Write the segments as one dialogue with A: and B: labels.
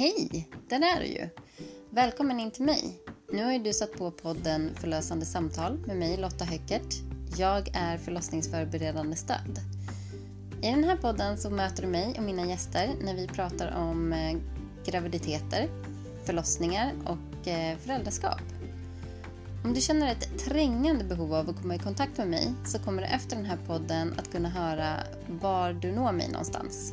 A: Hej! Där är du ju. Välkommen in till mig. Nu har ju du satt på podden Förlösande samtal med mig Lotta Höckert. Jag är förlossningsförberedande stöd. I den här podden så möter du mig och mina gäster när vi pratar om eh, graviditeter, förlossningar och eh, föräldraskap. Om du känner ett trängande behov av att komma i kontakt med mig så kommer du efter den här podden att kunna höra var du når mig någonstans.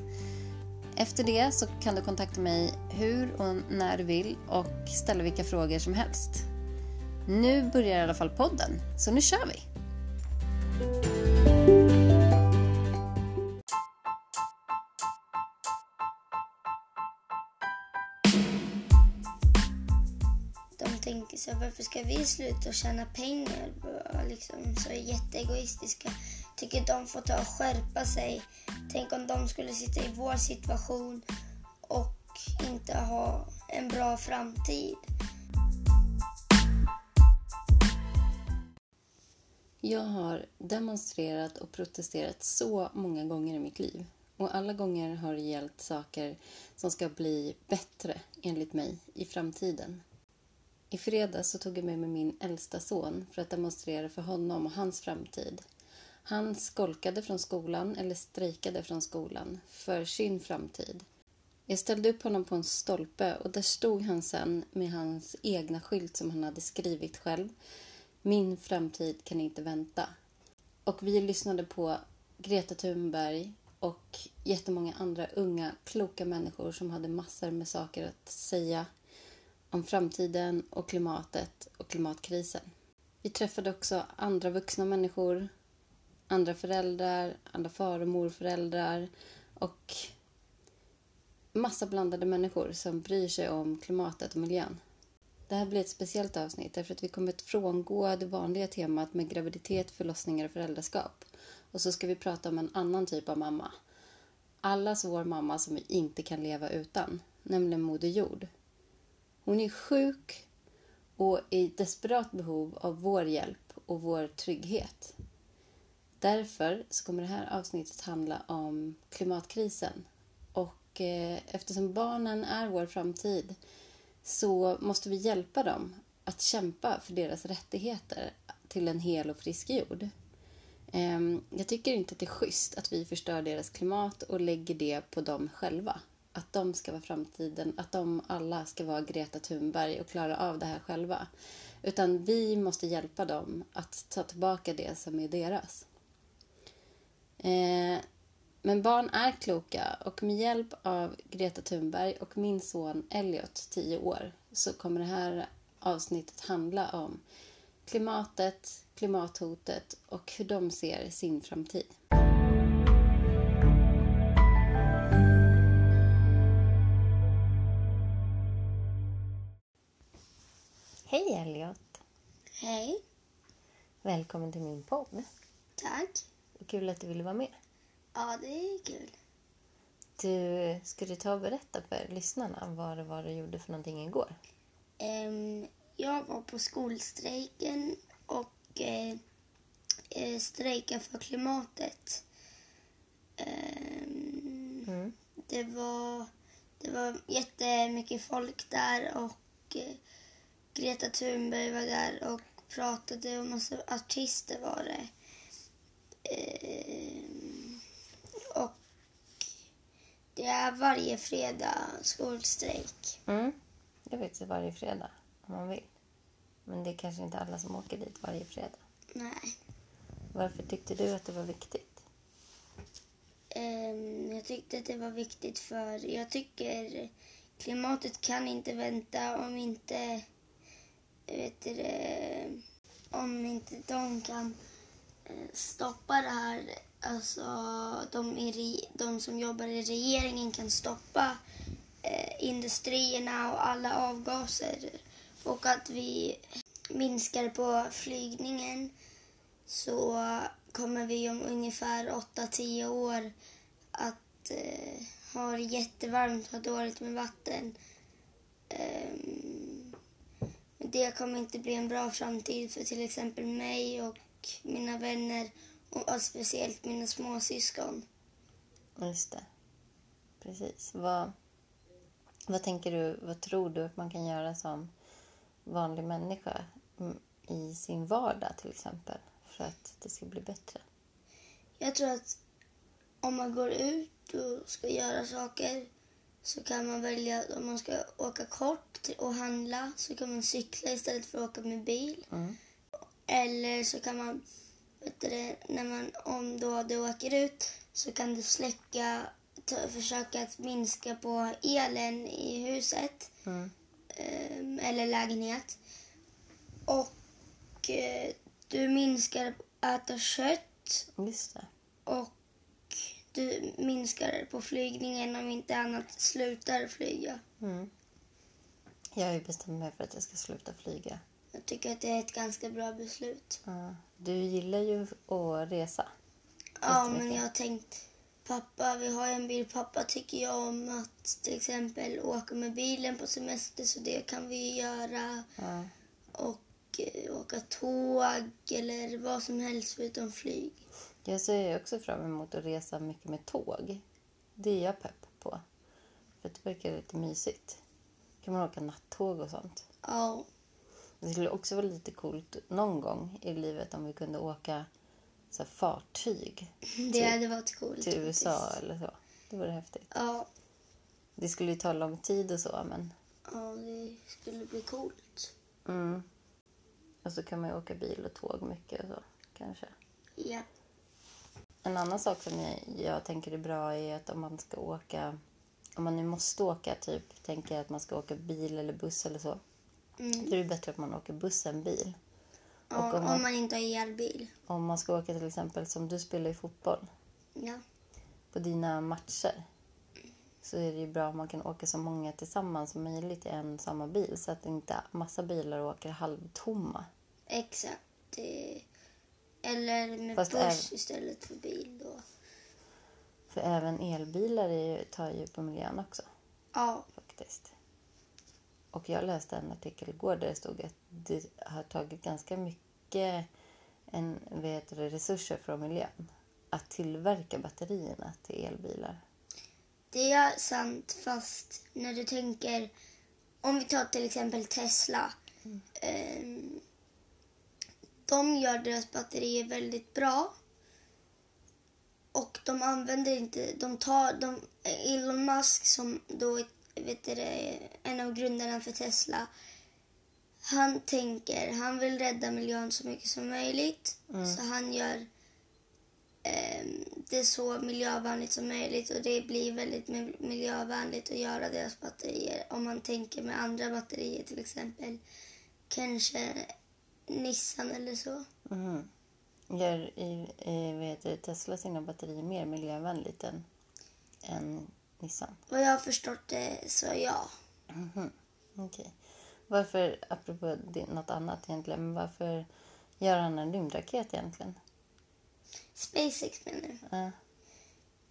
A: Efter det så kan du kontakta mig hur och när du vill och ställa vilka frågor som helst. Nu börjar i alla fall podden, så nu kör vi!
B: De tänker så varför ska vi sluta tjäna pengar? Liksom, så är jätteegoistiska. Tycker de får ta och skärpa sig. Tänk om de skulle sitta i vår situation och inte ha en bra framtid.
A: Jag har demonstrerat och protesterat så många gånger i mitt liv. Och alla gånger har det gällt saker som ska bli bättre, enligt mig, i framtiden. I fredags så tog jag med mig min äldsta son för att demonstrera för honom och hans framtid. Han skolkade från skolan, eller strejkade från skolan, för sin framtid. Jag ställde upp honom på en stolpe och där stod han sen med hans egna skylt som han hade skrivit själv. Min framtid kan inte vänta. Och vi lyssnade på Greta Thunberg och jättemånga andra unga, kloka människor som hade massor med saker att säga om framtiden och klimatet och klimatkrisen. Vi träffade också andra vuxna människor, andra föräldrar, andra far och morföräldrar och massa blandade människor som bryr sig om klimatet och miljön. Det här blir ett speciellt avsnitt därför att vi kommer att frångå det vanliga temat med graviditet, förlossningar och föräldraskap. Och så ska vi prata om en annan typ av mamma. Allas vår mamma som vi inte kan leva utan, nämligen Moder Jord. Hon är sjuk och i desperat behov av vår hjälp och vår trygghet. Därför så kommer det här avsnittet handla om klimatkrisen. Och eh, eftersom barnen är vår framtid så måste vi hjälpa dem att kämpa för deras rättigheter till en hel och frisk jord. Ehm, jag tycker inte att det är schysst att vi förstör deras klimat och lägger det på dem själva. Att de ska vara framtiden, att de alla ska vara Greta Thunberg och klara av det här själva. Utan vi måste hjälpa dem att ta tillbaka det som är deras. Ehm, men barn är kloka och med hjälp av Greta Thunberg och min son Elliot, 10 år, så kommer det här avsnittet handla om klimatet, klimathotet och hur de ser sin framtid. Hej Elliot!
B: Hej.
A: Välkommen till min podd.
B: Tack.
A: Kul att du ville vara med.
B: Ja, det är kul.
A: Du, ska du ta och berätta för lyssnarna vad det var du gjorde för någonting igår?
B: Ehm, jag var på skolstrejken och eh, eh, strejkade för klimatet. Ehm,
A: Mm.
B: det, var, det var jättemycket folk där och eh, Greta Thunberg var där och pratade och massa artister var det. Ehm, och det är varje fredag skolstrejk.
A: Mm. Det vet jag varje fredag om man vill. Men det är kanske inte alla som åker dit varje fredag.
B: Nej.
A: Varför tyckte du att det var viktigt?
B: Ehm, jag tyckte att det var viktigt för jag tycker klimatet kan inte vänta om inte vet du, om inte de kan eh, stoppa det här. Alltså de, i, de som jobbar i regeringen kan stoppa eh, industrierna och alla avgaser och att vi minskar på flygningen så kommer vi om ungefär 8-10 år att eh, ha det jättevarmt, ha dåligt med vatten. Ehm, det kommer inte bli en bra framtid för till exempel mig och mina vänner och speciellt mina småsyskon.
A: Just det. Precis. Vad, Vad tänker du, vad tror du att man kan göra som vanlig människa mm, i sin vardag till exempel för att det ska bli bättre?
B: Jag tror att om man går ut och ska göra saker så kan man välja om man ska åka kort och handla så kan man cykla istället för att åka med bil.
A: Mm.
B: Eller så kan man, vet du när man, om då du åker ut så kan du släcka, försöka att minska på elen i huset
A: Mm.
B: eh, eller lägenhet. Och eh, du minskar att äta kött
A: Just det.
B: och du minskar på flygningen om inte annat slutar flyga.
A: Mm. Jag har ju bestämt mig för att jag ska sluta flyga.
B: Jag tycker att det är ett ganska bra beslut.
A: Ja. Du gillar ju att resa.
B: Ja, men jag har tänkt, pappa, vi har en bil. Pappa tycker ju om att till exempel åka med bilen på semester, så det kan vi göra.
A: Ja.
B: Och eh, åka tåg eller vad som helst förutom flyg.
A: Jag ser också fram emot att resa mycket med tåg. Det är jag pepp på. För det verkar lite mysigt. kan man åka nattåg och sånt.
B: Ja,
A: Det skulle också vara lite coolt någon gång i livet om vi kunde åka så här, fartyg
B: det hade varit coolt.
A: till USA
B: faktiskt.
A: eller så. Det vore häftigt.
B: Ja,
A: Det skulle ju ta lång tid och så, men...
B: ja, det skulle bli coolt.
A: Mm. Och så kan man ju åka bil och tåg mycket och så, kanske.
B: Ja.
A: En annan sak som jag, jag tänker är bra är att om man ska åka... Om man nu måste åka, typ, tänker jag att man ska åka bil eller buss eller så.
B: Mm.
A: Då är det bättre att man åker buss än bil.
B: Ja,
A: Och om
B: om,
A: man-
B: man... inte har elbil.
A: Om man ska åka till exempel som du spelar i fotboll,
B: Ja.
A: på dina matcher. Så är det ju bra om man kan åka så många tillsammans som möjligt i en samma bil. Så att inte massa bilar åker halvtomma.
B: Exakt. Eller med
A: Fast
B: buss
A: även-
B: istället för bil då.
A: För även elbilar är ju, tar ju på miljön också.
B: Ja,
A: faktiskt. Och jag läste en artikel igår där det stod att det har tagit ganska mycket en, vet resurser från miljön att tillverka batterierna till elbilar.
B: det är sant fast när du tänker om vi tar till exempel Tesla. ehm, de gör deras batterier väldigt bra. Och de använder inte, de tar, de, Elon Musk som då är vet du, en av grundarna för Tesla. Han tänker, han vill rädda miljön så mycket som möjligt. Så han gör ehm, det så miljövänligt som möjligt och det blir väldigt mi- miljövänligt att göra deras batterier. Om man tänker med andra batterier till exempel. Kanske Nissan eller så.
A: Mhm. Gör i, i, vet du, Tesla sina batterier mer miljövänligt än, än Nissan?
B: Vad jag har förstått det så ja.
A: Mhm. Okej. Varför, apropå något annat egentligen, men varför gör han en rymdraket egentligen?
B: SpaceX menar du?
A: Ja.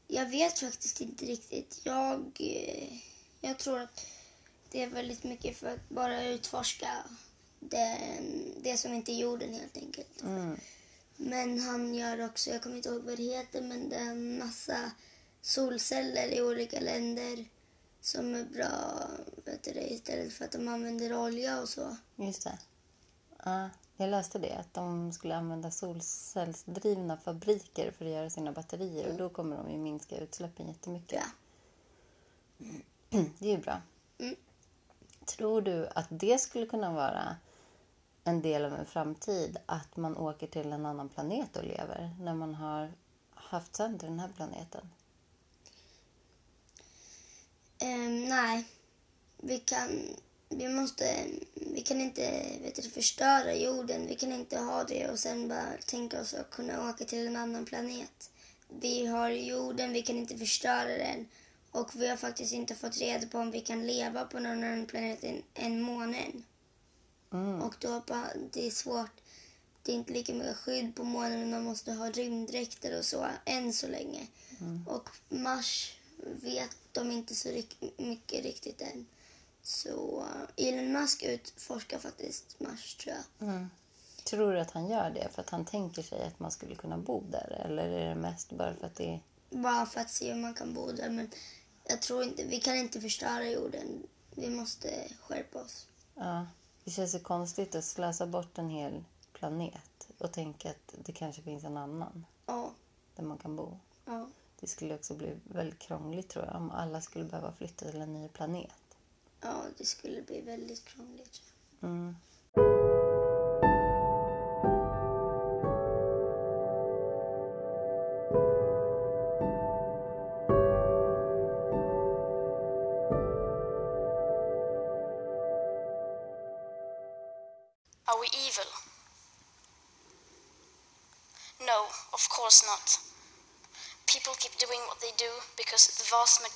B: Jag vet faktiskt inte riktigt. Jag, jag tror att det är väldigt mycket för att bara utforska det, det som inte är jorden helt enkelt.
A: Mm.
B: Men han gör också, jag kommer inte ihåg vad det heter, men det är en massa solceller i olika länder som är bra vet du istället för att de använder olja och så.
A: Just det. Ja, jag läste det, att de skulle använda solcellsdrivna fabriker för att göra sina batterier och då kommer de ju minska utsläppen jättemycket.
B: Ja.
A: Det är ju bra.
B: Mm.
A: Tror du att det skulle kunna vara en del av en framtid att man åker till en annan planet och lever när man har haft sönder den här planeten?
B: Ehm, nej, vi kan, vi måste, vi kan inte vet du, förstöra jorden. Vi kan inte ha det och sen bara tänka oss att kunna åka till en annan planet. Vi har jorden, vi kan inte förstöra den. Och vi har faktiskt inte fått reda på om vi kan leva på någon annan planet än, än månen.
A: Mm.
B: Och då bara, det är svårt. Det är inte lika mycket skydd på månen man måste ha rymddräkter och så än så länge. Och Mars vet de inte så mycket riktigt än. Så uh, Elon Musk utforskar faktiskt Mars tror jag.
A: Mm. Tror du att han gör det för att han tänker sig att man skulle kunna bo där? Eller är det mest bara för att det är...
B: Bara för att se om man kan bo där men jag tror inte, vi kan inte förstöra jorden. vi måste skärpa oss.
A: Ja, det känns så konstigt att slösa bort en hel planet och tänka att det kanske finns en annan
B: Ja,
A: där man kan bo.
B: ja,
A: Det skulle också bli väldigt krångligt tror jag om alla skulle behöva flytta till en ny planet.
B: ja, det skulle bli väldigt krångligt.
A: Mm.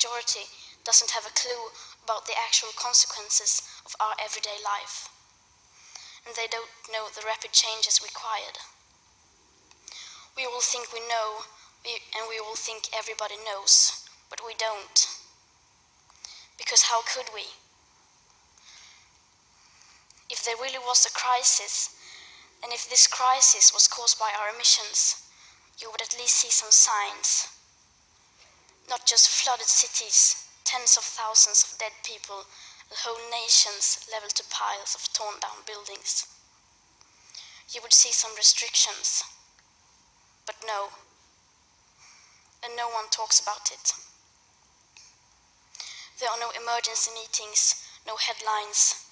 C: Majority doesn't have a clue about the actual consequences of our everyday life. And they don't know the rapid changes required. We all think we know, and we all think everybody knows, but we don't. Because how could we? if there really was a crisis, and if this crisis was caused by our emissions, you would at least see some signs. Not just flooded cities, tens of thousands of dead people, and whole nations leveled to piles of torn down buildings. You would see some restrictions. But no. And no one talks about it. There are no emergency meetings, no headlines,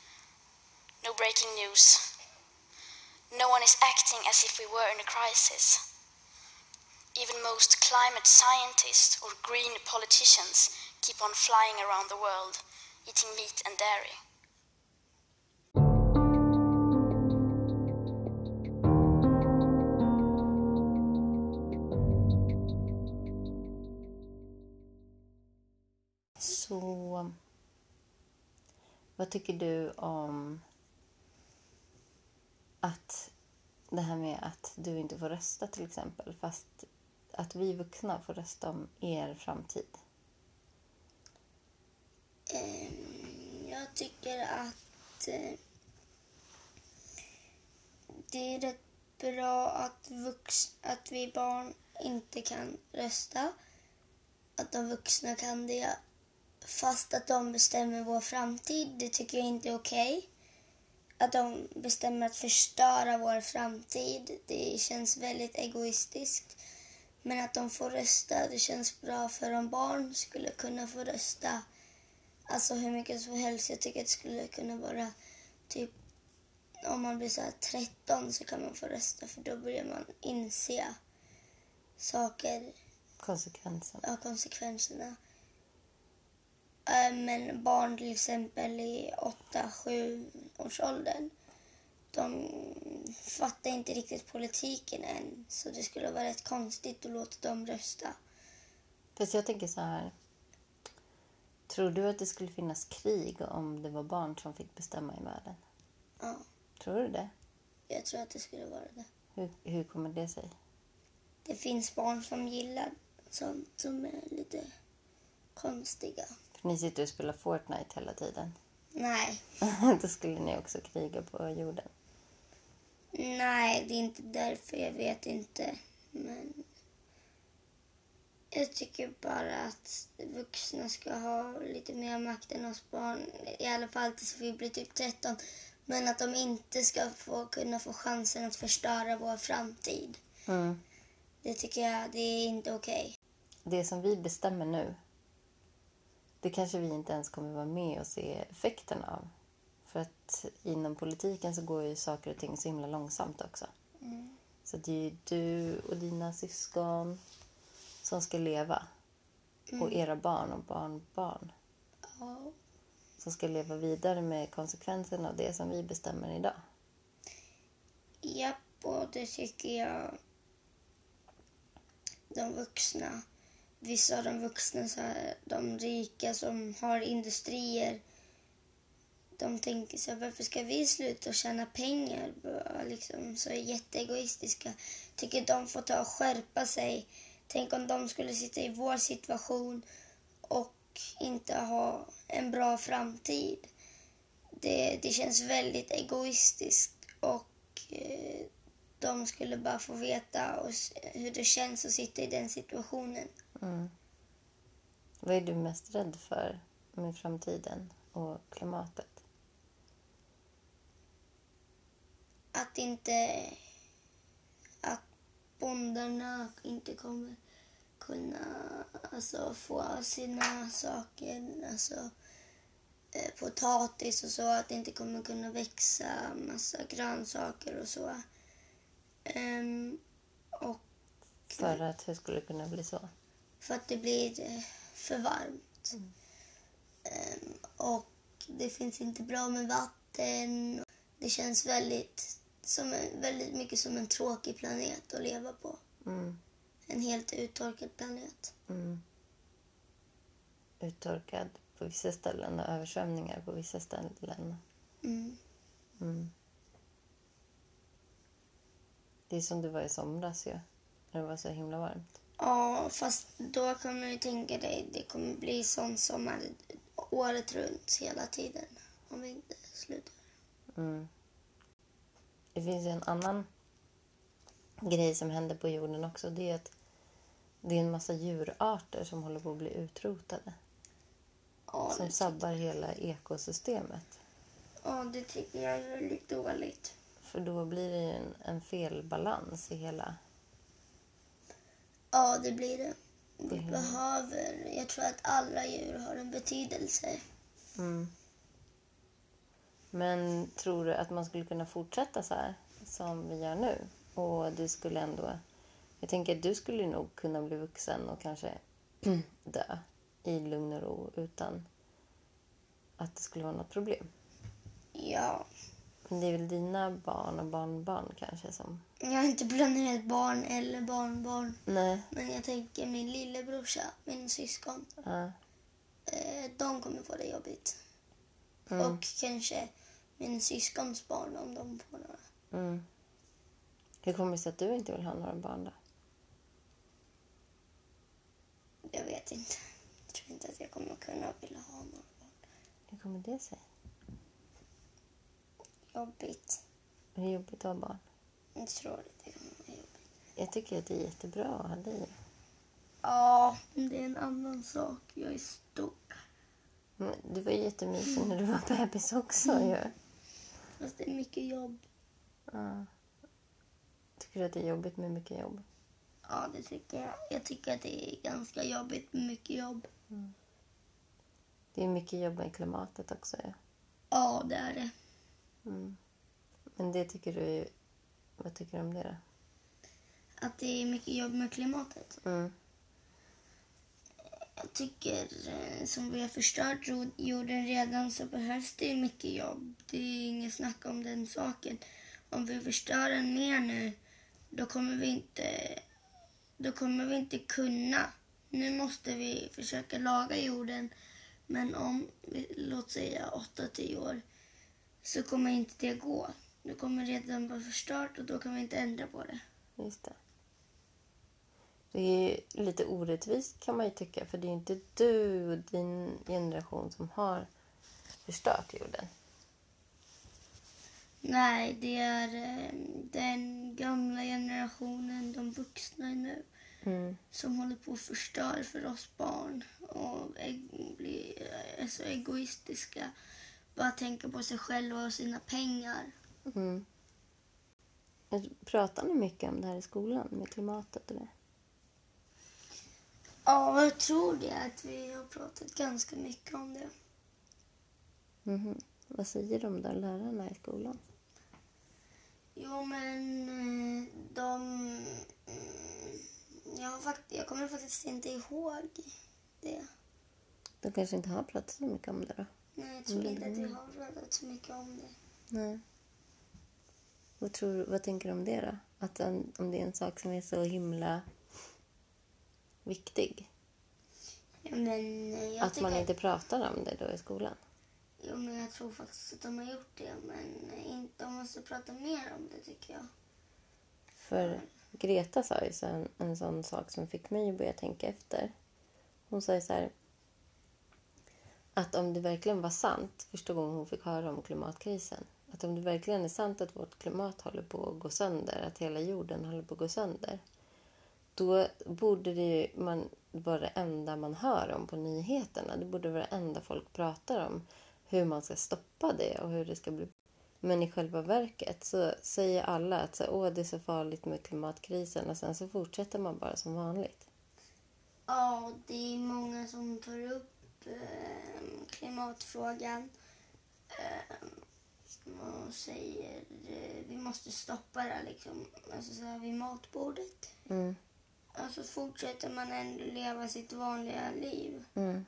C: no breaking news. No one is acting as if we were in a crisis. Even most climate scientists or green politicians keep on flying around the world, eating meat and dairy.
A: Så vad tycker du om att det här med att du inte får rösta till exempel fast att vi vuxna får rösta om er framtid?
B: Ehm, jag tycker att eh, det är rätt bra att, vux, att vi barn inte kan rösta. Att de vuxna kan det. Fast att de bestämmer vår framtid, det tycker jag inte är okej. Att de bestämmer att förstöra vår framtid, det känns väldigt egoistiskt. Men att de får rösta, det känns bra för om barn skulle kunna få rösta Alltså hur mycket som helst. Jag tycker att det skulle kunna vara typ om man blir så här 13 så kan man få rösta för då börjar man inse saker,
A: Konsekvensen.
B: ja, konsekvenserna. Eh, Men barn till exempel i 8-7 års åldern de fattar inte riktigt politiken än så det skulle vara rätt konstigt att låta dem rösta.
A: Fast jag tänker så här. Tror du att det skulle finnas krig om det var barn som fick bestämma i världen?
B: Ja,
A: Tror du det?
B: jag tror att det skulle vara det.
A: Hur, hur kommer det sig?
B: Det finns barn som gillar sånt som är lite konstiga.
A: För ni sitter och spelar Fortnite hela tiden.
B: Nej,
A: Då skulle ni också kriga på jorden.
B: Nej, det är inte därför. Jag vet inte. Men jag tycker bara att vuxna ska ha lite mer makt än oss barn. I alla fall tills vi blir typ 13. Men att de inte ska få kunna få chansen att förstöra vår framtid.
A: Mm.
B: Det tycker jag, det är inte okej.
A: Det som vi bestämmer nu, det kanske vi inte ens kommer vara med och se effekterna av. För att inom politiken så går ju saker och ting så himla långsamt också. Så det är ju du och dina syskon som ska leva. Och era barn och barnbarn
B: Ja.
A: som ska leva vidare med konsekvenserna av det som vi bestämmer idag.
B: Japp, och det tycker jag de vuxna, vissa av de vuxna, så här, de rika som har industrier, de tänker så här, varför ska vi sluta och tjäna pengar? Liksom, så jätteegoistiska. Tycker de får ta och skärpa sig. Tänk om de skulle sitta i vår situation och inte ha en bra framtid. Det, det känns väldigt egoistiskt och eh, de skulle bara få veta och, hur det känns att sitta i den situationen. Mm.
A: Vad är du mest rädd för med framtiden? och klimatet?
B: Att inte... Att bondarna inte kommer kunna alltså, få sina saker, alltså eh, potatis och så, att det inte kommer kunna växa massa grönsaker och så. Ehm, och
A: För att hur skulle det kunna bli så?
B: för att det blir eh, för varmt. Ehm, och det finns inte bra med vatten. Det känns väldigt, som en, väldigt mycket som en tråkig planet att leva på.
A: Mm.
B: En helt uttorkad planet.
A: Mm. Uttorkad på vissa ställen och översvämningar på vissa ställen.
B: Mm.
A: Mm. Det är som det var i somras ju. När det var så himla varmt.
B: Ja, fast då kan man ju tänka dig, det kommer bli sån sommar året runt hela tiden. Om vi inte slutar.
A: Mm. Det finns ju en annan grej som händer på jorden också. Det är att det är en massa djurarter som håller på att bli utrotade.
B: Ja,
A: Som sabbar hela ekosystemet.
B: ja, det tycker jag är väldigt dåligt.
A: För då blir det ju en, en felbalans i hela...
B: Ja, det blir det. Vi behöver, jag tror att alla djur har en betydelse.
A: Mm. Men tror du att man skulle kunna fortsätta så här som vi gör nu? Och det skulle ändå... Jag tänker att du skulle nog kunna bli vuxen och kanske dö i lugn och ro utan att det skulle vara något problem.
B: Ja,
A: Men det är väl dina barn och barnbarn kanske som...
B: jag har inte planerat barn eller barnbarn.
A: Nej.
B: Men jag tänker min lillebrorsa, min syskon,
A: Ja.
B: eh, de kommer få det jobbigt.
A: Mm.
B: Och kanske min syskons barn om de får några.
A: Mm. Hur kommer det sig att du inte vill ha några barn då?
B: Jag vet inte. Jag tror inte att jag kommer kunna vilja ha några barn.
A: Hur kommer det sig?
B: Jobbigt.
A: Är det jobbigt att ha barn?
B: Jag tror att det kommer vara jobbigt.
A: Jag tycker att det är jättebra att ha dig.
B: Ja, men det är en annan sak. Jag är stor.
A: Men Du var ju jättemysig när du var bebis också ju.
B: Fast det är mycket jobb.
A: Ja. Tycker du att det är jobbigt med mycket jobb?
B: Ja, det tycker jag. Jag tycker att det är ganska jobbigt med mycket jobb.
A: Det är mycket jobb med klimatet också ju.
B: Ja, det är det.
A: Mm. Men det tycker du. Vad tycker du om det då?
B: Att det är mycket jobb med klimatet.
A: Mm.
B: Jag tycker, eh, som vi har förstört jorden redan så behövs det mycket jobb. Det är inget snack om den saken. Om vi förstör den mer nu, då kommer vi inte, då kommer vi inte kunna. Nu måste vi försöka laga jorden, men om, låt säga 8-10 år, så kommer inte det gå. Då kommer redan vara förstört och då kan vi inte ändra på det.
A: Just det. Det är lite orättvist kan man ju tycka. För det är inte du och din generation som har förstört jorden.
B: Nej, det är eh, den gamla generationen, de vuxna nu,
A: Mm.
B: som håller på att förstöra för oss barn och blir är så egoistiska. Bara tänka på sig själva och sina pengar.
A: Mm. Pratar ni mycket om det här i skolan? Med klimatet och det?
B: Ja, jag tror det. Att vi har pratat ganska mycket om det.
A: Mhm. Vad säger de då, lärarna i skolan?
B: Jo, men eh, de... mm, Jag, har fakt- jag kommer faktiskt inte ihåg det.
A: De kanske inte har pratat så mycket om det då?
B: Nej, jag tror inte att jag har pratat så mycket om det.
A: Nej. Vad, tror, vad tänker du om det då? Att om det är en sak som är så himla viktig?
B: Ja, men eh, jag
A: att man inte pratar om det då i skolan?
B: Jo, men jag tror faktiskt att de har gjort det. Men inte, de måste prata mer om det, tycker jag.
A: För Greta sa ju en, en sån sak som fick mig att börja tänka efter. Hon sa ju så här att om det verkligen var sant, första gången hon fick höra om klimatkrisen, att om det verkligen är sant att vårt klimat håller på att gå sönder, att hela jorden håller på att gå sönder, då borde det ju man, vara det enda man hör om på nyheterna. Det borde vara det enda folk pratar om. hur man ska stoppa det och hur det ska bli. Men i själva verket så säger alla att så, Åh, det är så farligt med klimatkrisen och sen så fortsätter man bara som vanligt.
B: Ja, det är många som tar upp eh, klimatfrågan eh, och säger eh, vi måste stoppa det liksom, alltså så här vid matbordet.
A: Mm.
B: Alltså fortsätter man ändå leva sitt vanliga liv.
A: Mm.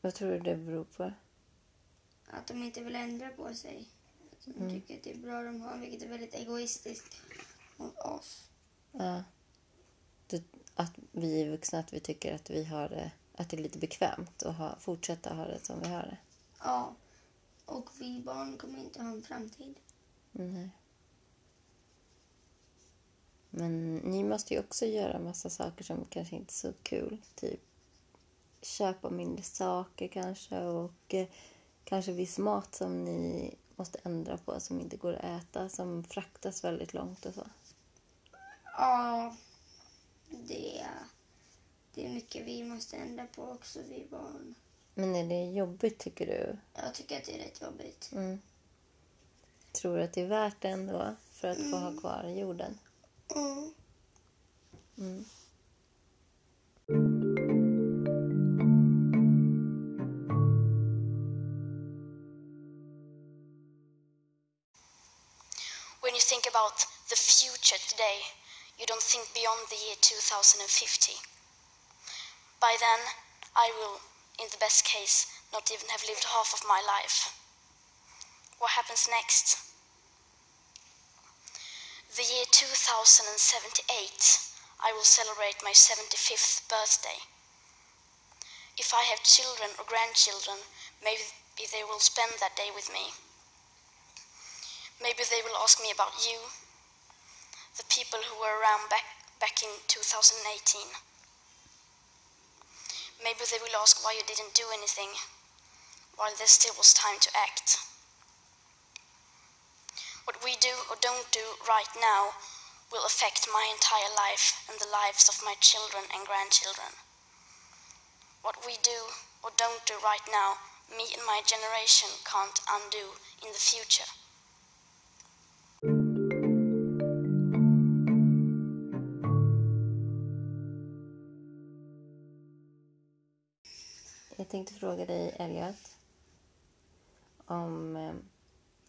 A: Vad tror du det beror på?
B: Att de inte vill ändra på sig. Att de tycker att det är bra de har, vilket är väldigt egoistiskt mot oss.
A: Ja. Det, att vi är vuxna, att vi tycker att vi har det, att det är lite bekvämt att ha, fortsätta ha det som vi har det.
B: Ja, och vi barn kommer inte ha en framtid.
A: Nej. Men ni måste ju också göra massa saker som kanske inte är så kul. Typ köpa mindre saker kanske och eh, kanske viss mat som ni måste ändra på som inte går att äta, som fraktas väldigt långt och så.
B: Ja, det, det är mycket vi måste ändra på också, vi barn.
A: Men är det jobbigt tycker du?
B: Jag tycker att det är rätt jobbigt.
A: Mm. Tror du att det är värt det ändå för att få ha kvar jorden?
B: Mm.
C: When you think about the future today, you don't think beyond the year 2050. By then, I will, in the best case, not even have lived half of my life. What happens next? The year 2078, I will celebrate my 75th birthday. If I have children or grandchildren, maybe they will spend that day with me. Maybe they will ask me about you, the people who were around back, back in 2018. Maybe they will ask why you didn't do anything while there still was time to act. What we do or don't do right now will affect my entire life and the lives of my children and grandchildren. What we do or don't do right now, me and my generation can't undo in the future.
A: Jag tänkte fråga dig, Elliot, om, eh,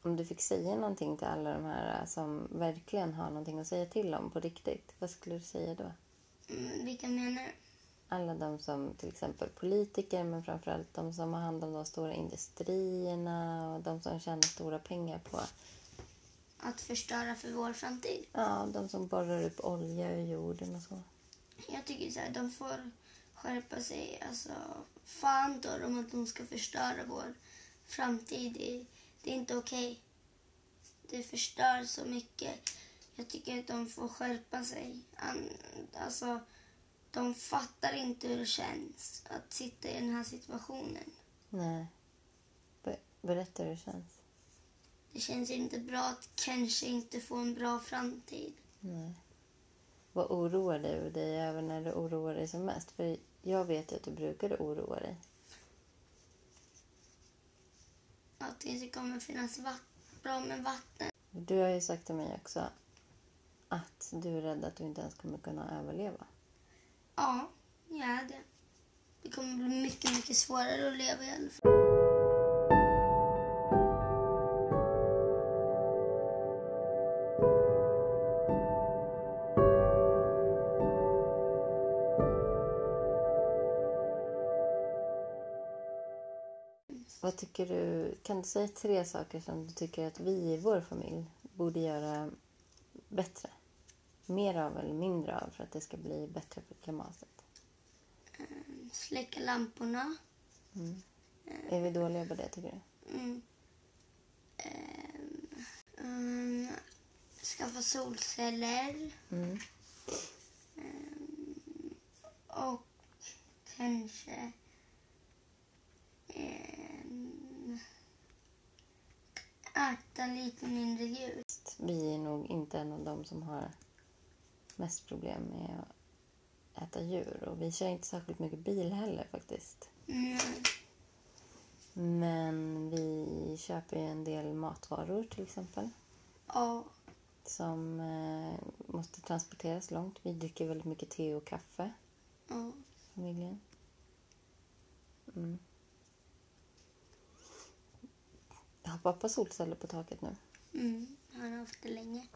A: om du fick säga någonting till alla de här eh, som verkligen har någonting att säga till om på riktigt. Vad skulle du säga då?
B: Mm, vilka menar?
A: Alla de som till exempel politiker, men framförallt de som har hand om de stora industrierna och de som tjänar stora pengar på
B: Att förstöra för vår framtid.
A: ja, de som borrar upp olja ur jorden och så.
B: Jag tycker så här, de får skärpa sig. Alltså, fan då dem att de ska förstöra vår framtid. Det, det är inte okej. Det förstör så mycket. Jag tycker att de får skärpa sig. Alltså, de fattar inte hur det känns att sitta i den här situationen.
A: Nej. Be- berätta hur det känns.
B: Det känns inte bra att kanske inte få en bra framtid.
A: Nej. Vad oroar du dig över när du oroar dig som mest? För jag vet ju att du brukar oroa dig.
B: Att det inte kommer finnas bra med vatten.
A: Du har ju sagt till mig också att du är rädd att du inte ens kommer kunna överleva.
B: Ja, jag är det. Det kommer bli mycket, mycket svårare att leva i alla fall.
A: Vad tycker du? Kan du säga tre saker som du tycker att vi i vår familj borde göra bättre? Mer av eller mindre av för att det ska bli bättre för klimatet?
B: Släcka lamporna.
A: Är vi dåliga på det tycker du?
B: Mm. Ehm, mm, skaffa solceller.
A: Mm.
B: Och kanske... ehm, äta lite mindre djur.
A: Vi är nog inte en av dem som har mest problem med att äta djur. Och vi kör inte särskilt mycket bil heller faktiskt.
B: Mm.
A: Men vi köper ju en del matvaror till exempel.
B: Ja.
A: Som eh, måste transporteras långt. Vi dricker väldigt mycket te och kaffe,
B: Ja.
A: familjen. Mm. Har pappa solceller på taket nu?
B: Mm. Han har haft det länge.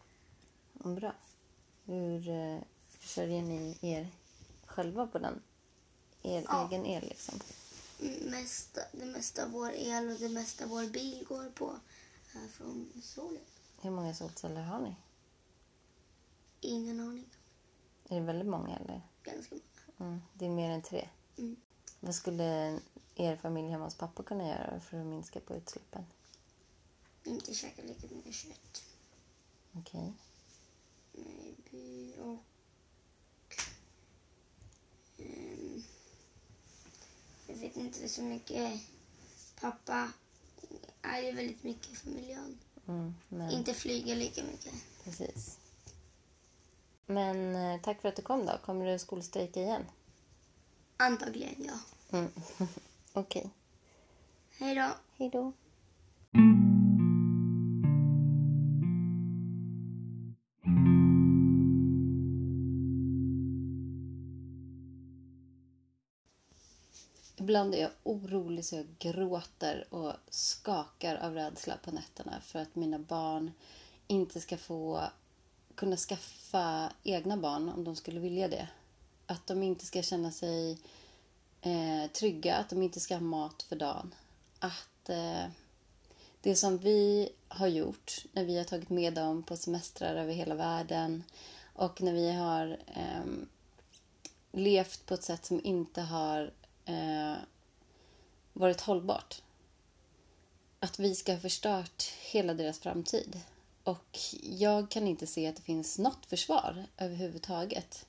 A: Mm, bra. Hur eh, försörjer ni er själva på den? Er
B: Ja.
A: egen el liksom?
B: Mm, Mesta, det mesta av vår el och det mesta av vår bil går på är från solen.
A: Hur många solceller har ni?
B: Ingen aning.
A: Är det väldigt många eller?
B: Ganska många.
A: Mm, det är mer än tre.
B: Mm.
A: Vad skulle er familj hemma hos pappa kunna göra för att minska på utsläppen?
B: Inte käka lika mycket kött.
A: Okej.
B: Maybe och... ehm, jag vet inte så mycket. Pappa är ju väldigt mycket för miljön.
A: Mm, men
B: Inte flyga lika mycket.
A: precis. Men eh, tack för att du kom då. Kommer du skolstrejka igen?
B: Antagligen, ja.
A: Mm. Okej.
B: Hej då.
A: Hej då. Ibland är jag orolig så jag gråter och skakar av rädsla på nätterna för att mina barn inte ska få kunna skaffa egna barn om de skulle vilja det. Att de inte ska känna sig eh, trygga, att de inte ska ha mat för dagen. Att eh, det som vi har gjort när vi har tagit med dem på semestrar över hela världen och när vi har eh, levt på ett sätt som inte har eh, varit hållbart. Att vi ska ha förstört hela deras framtid. Och jag kan inte se att det finns något försvar överhuvudtaget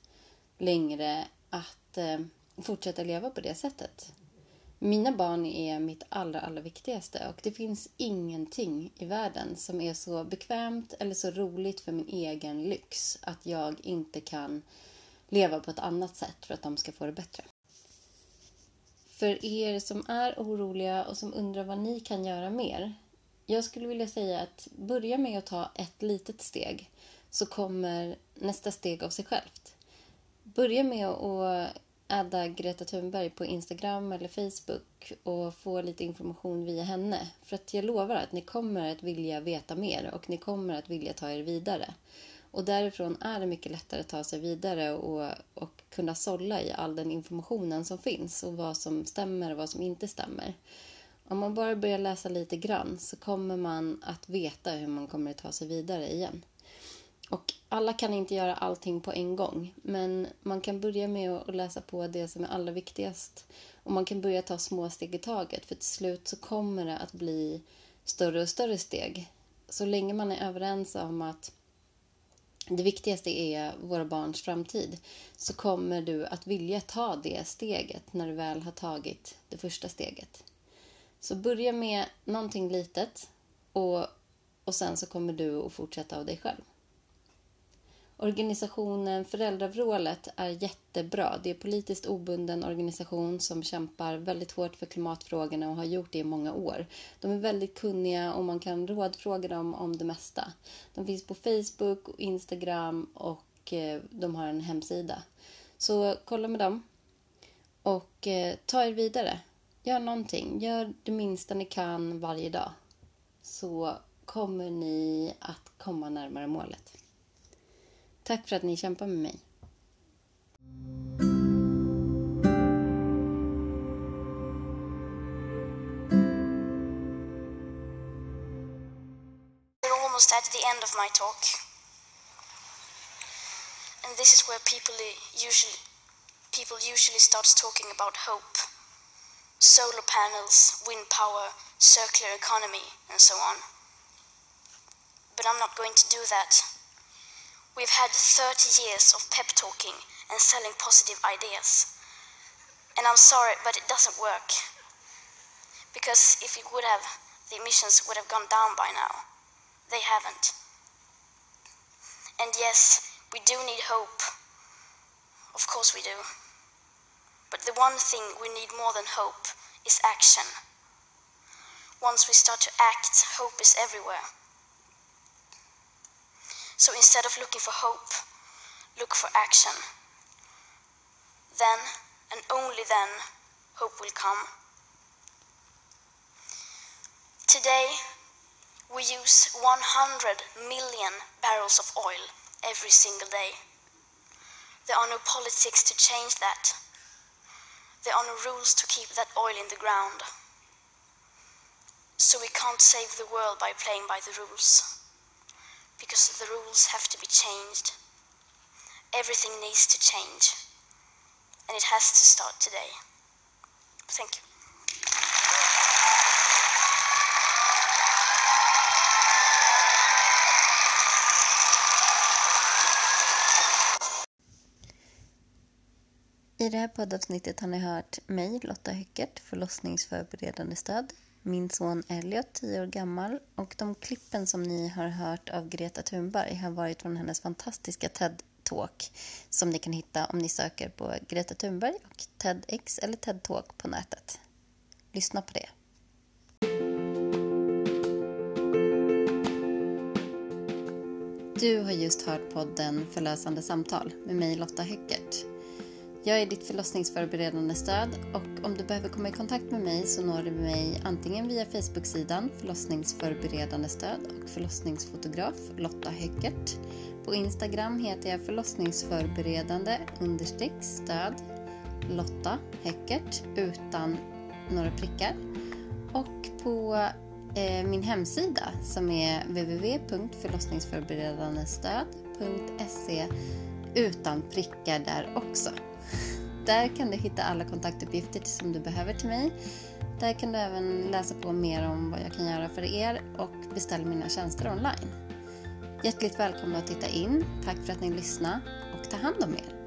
A: längre att eh, fortsätta leva på det sättet. Mina barn är mitt allra, allra viktigaste och det finns ingenting i världen som är så bekvämt eller så roligt för min egen lyx att jag inte kan leva på ett annat sätt för att de ska få det bättre. För er som är oroliga och som undrar vad ni kan göra mer. Jag skulle vilja säga att börja med att ta ett litet steg så kommer nästa steg av sig självt. Börja med att adda Greta Thunberg på Instagram eller Facebook och få lite information via henne. För att jag lovar att ni kommer att vilja veta mer och ni kommer att vilja ta er vidare. Och därifrån är det mycket lättare att ta sig vidare och, och kunna sålla i all den informationen som finns och vad som stämmer och vad som inte stämmer. Om man bara börjar läsa lite grann så kommer man att veta hur man kommer att ta sig vidare igen. Och alla kan inte göra allting på en gång, men man kan börja med att läsa på det som är allra viktigast. Och man kan börja ta små steg i taget, för till slut så kommer det att bli större och större steg. Så länge man är överens om att det viktigaste är våra barns framtid så kommer du att vilja ta det steget när du väl har tagit det första steget. Så börja med någonting litet och, och sen så kommer du att fortsätta av dig själv. Organisationen Föräldravrålet är jättebra. Det är en politiskt obunden organisation som kämpar väldigt hårt för klimatfrågorna och har gjort det i många år. De är väldigt kunniga och man kan rådfråga dem om det mesta. De finns på Facebook och Instagram och eh, de har en hemsida. Så kolla med dem och eh, ta er vidare. Gör någonting. Gör det minsta ni kan varje dag. Så kommer ni att komma närmare målet. Tack för att ni kämpar med mig.
C: We're almost at the end of my talk. And this is where people usually people usually starts talking about hope. Solar panels, wind power, circular economy, and so on. But I'm not going to do that. We've had 30 years of pep talking and selling positive ideas. And I'm sorry, but it doesn't work. Because if it would have, the emissions would have gone down by now. They haven't. And yes, we do need hope. Of course we do. But the one thing we need more than hope is action. Once we start to act, hope is everywhere. So instead of looking for hope, look for action. Then, and only then, hope will come. Today, we use 100 million barrels of oil every single day. There are no politics to change that. There are no rules to keep that oil in the ground. So we can't save the world by playing by the rules. Because the rules have to be changed. Everything needs to change. And it has to start today. Thank you.
A: I det här poddavsnittet har ni hört mig, Lotta förlossningsförberedande stöd, min son Elliot, 10 år gammal och de klippen som ni har hört av Greta Thunberg har varit från hennes fantastiska TED-talk som ni kan hitta om ni söker på Greta Thunberg och TEDx eller TED-talk på nätet. Lyssna på det. Du har just hört podden Förlösande samtal med mig Lotta Höckert. Jag är ditt förlossningsförberedande stöd och om du behöver komma i kontakt med mig så når du mig antingen via Facebook-sidan förlossningsförberedande stöd och förlossningsfotograf Lotta Höckert. På Instagram heter jag förlossningsförberedande understreck stöd Lotta Höckert utan några prickar. Och på eh, min hemsida som är www.förlossningsförberedandestöd.se utan prickar där också. Där kan du hitta alla kontaktuppgifter som du behöver till mig. Där kan du även läsa på mer om vad jag kan göra för er och beställa mina tjänster online. Hjärtligt välkomna att titta in. Tack för att ni lyssnade och ta hand om er.